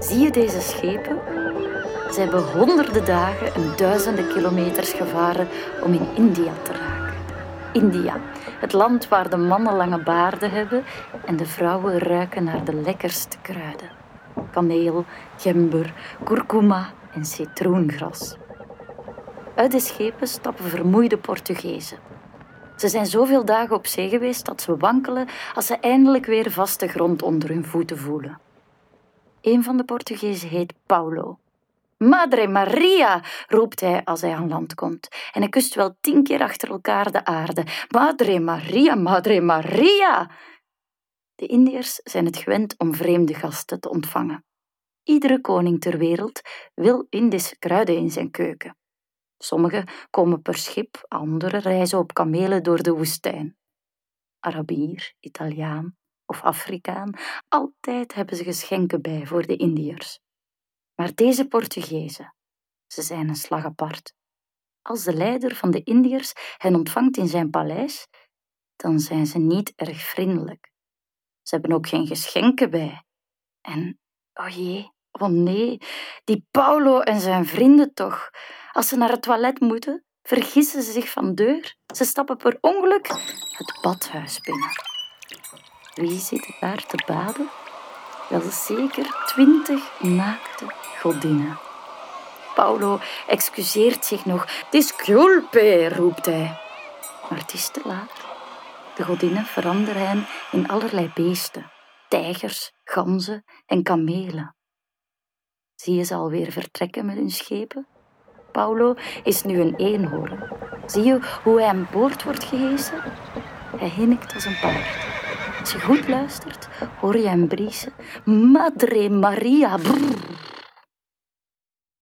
Zie je deze schepen? Ze hebben honderden dagen en duizenden kilometers gevaren om in India te raken. India, het land waar de mannen lange baarden hebben en de vrouwen ruiken naar de lekkerste kruiden. Kaneel, gember, kurkuma en citroengras. Uit de schepen stappen vermoeide Portugezen. Ze zijn zoveel dagen op zee geweest dat ze wankelen als ze eindelijk weer vaste grond onder hun voeten voelen. Een van de Portugezen heet Paulo. Madre Maria, roept hij als hij aan land komt. En hij kust wel tien keer achter elkaar de aarde. Madre Maria, Madre Maria. De Indiërs zijn het gewend om vreemde gasten te ontvangen. Iedere koning ter wereld wil Indische kruiden in zijn keuken. Sommigen komen per schip, anderen reizen op kamelen door de woestijn. Arabier, Italiaan of Afrikaan, altijd hebben ze geschenken bij voor de Indiërs. Maar deze Portugezen, ze zijn een slag apart. Als de leider van de Indiërs hen ontvangt in zijn paleis, dan zijn ze niet erg vriendelijk. Ze hebben ook geen geschenken bij. En, oh jee, oh nee, die Paulo en zijn vrienden toch. Als ze naar het toilet moeten, vergissen ze zich van deur. Ze stappen per ongeluk het badhuis binnen. Wie zit daar te baden? Wel zeker twintig naakte godinnen. Paulo excuseert zich nog. Disculpe, roept hij. Maar het is te laat. De godinnen veranderen hen in allerlei beesten. Tijgers, ganzen en kamelen. Zie je ze alweer vertrekken met hun schepen? Paulo is nu een eenhoorn. Zie je hoe hij aan boord wordt gehesen? Hij hinnikt als een paard. Als je goed luistert, hoor je hem briesen. Madre Maria.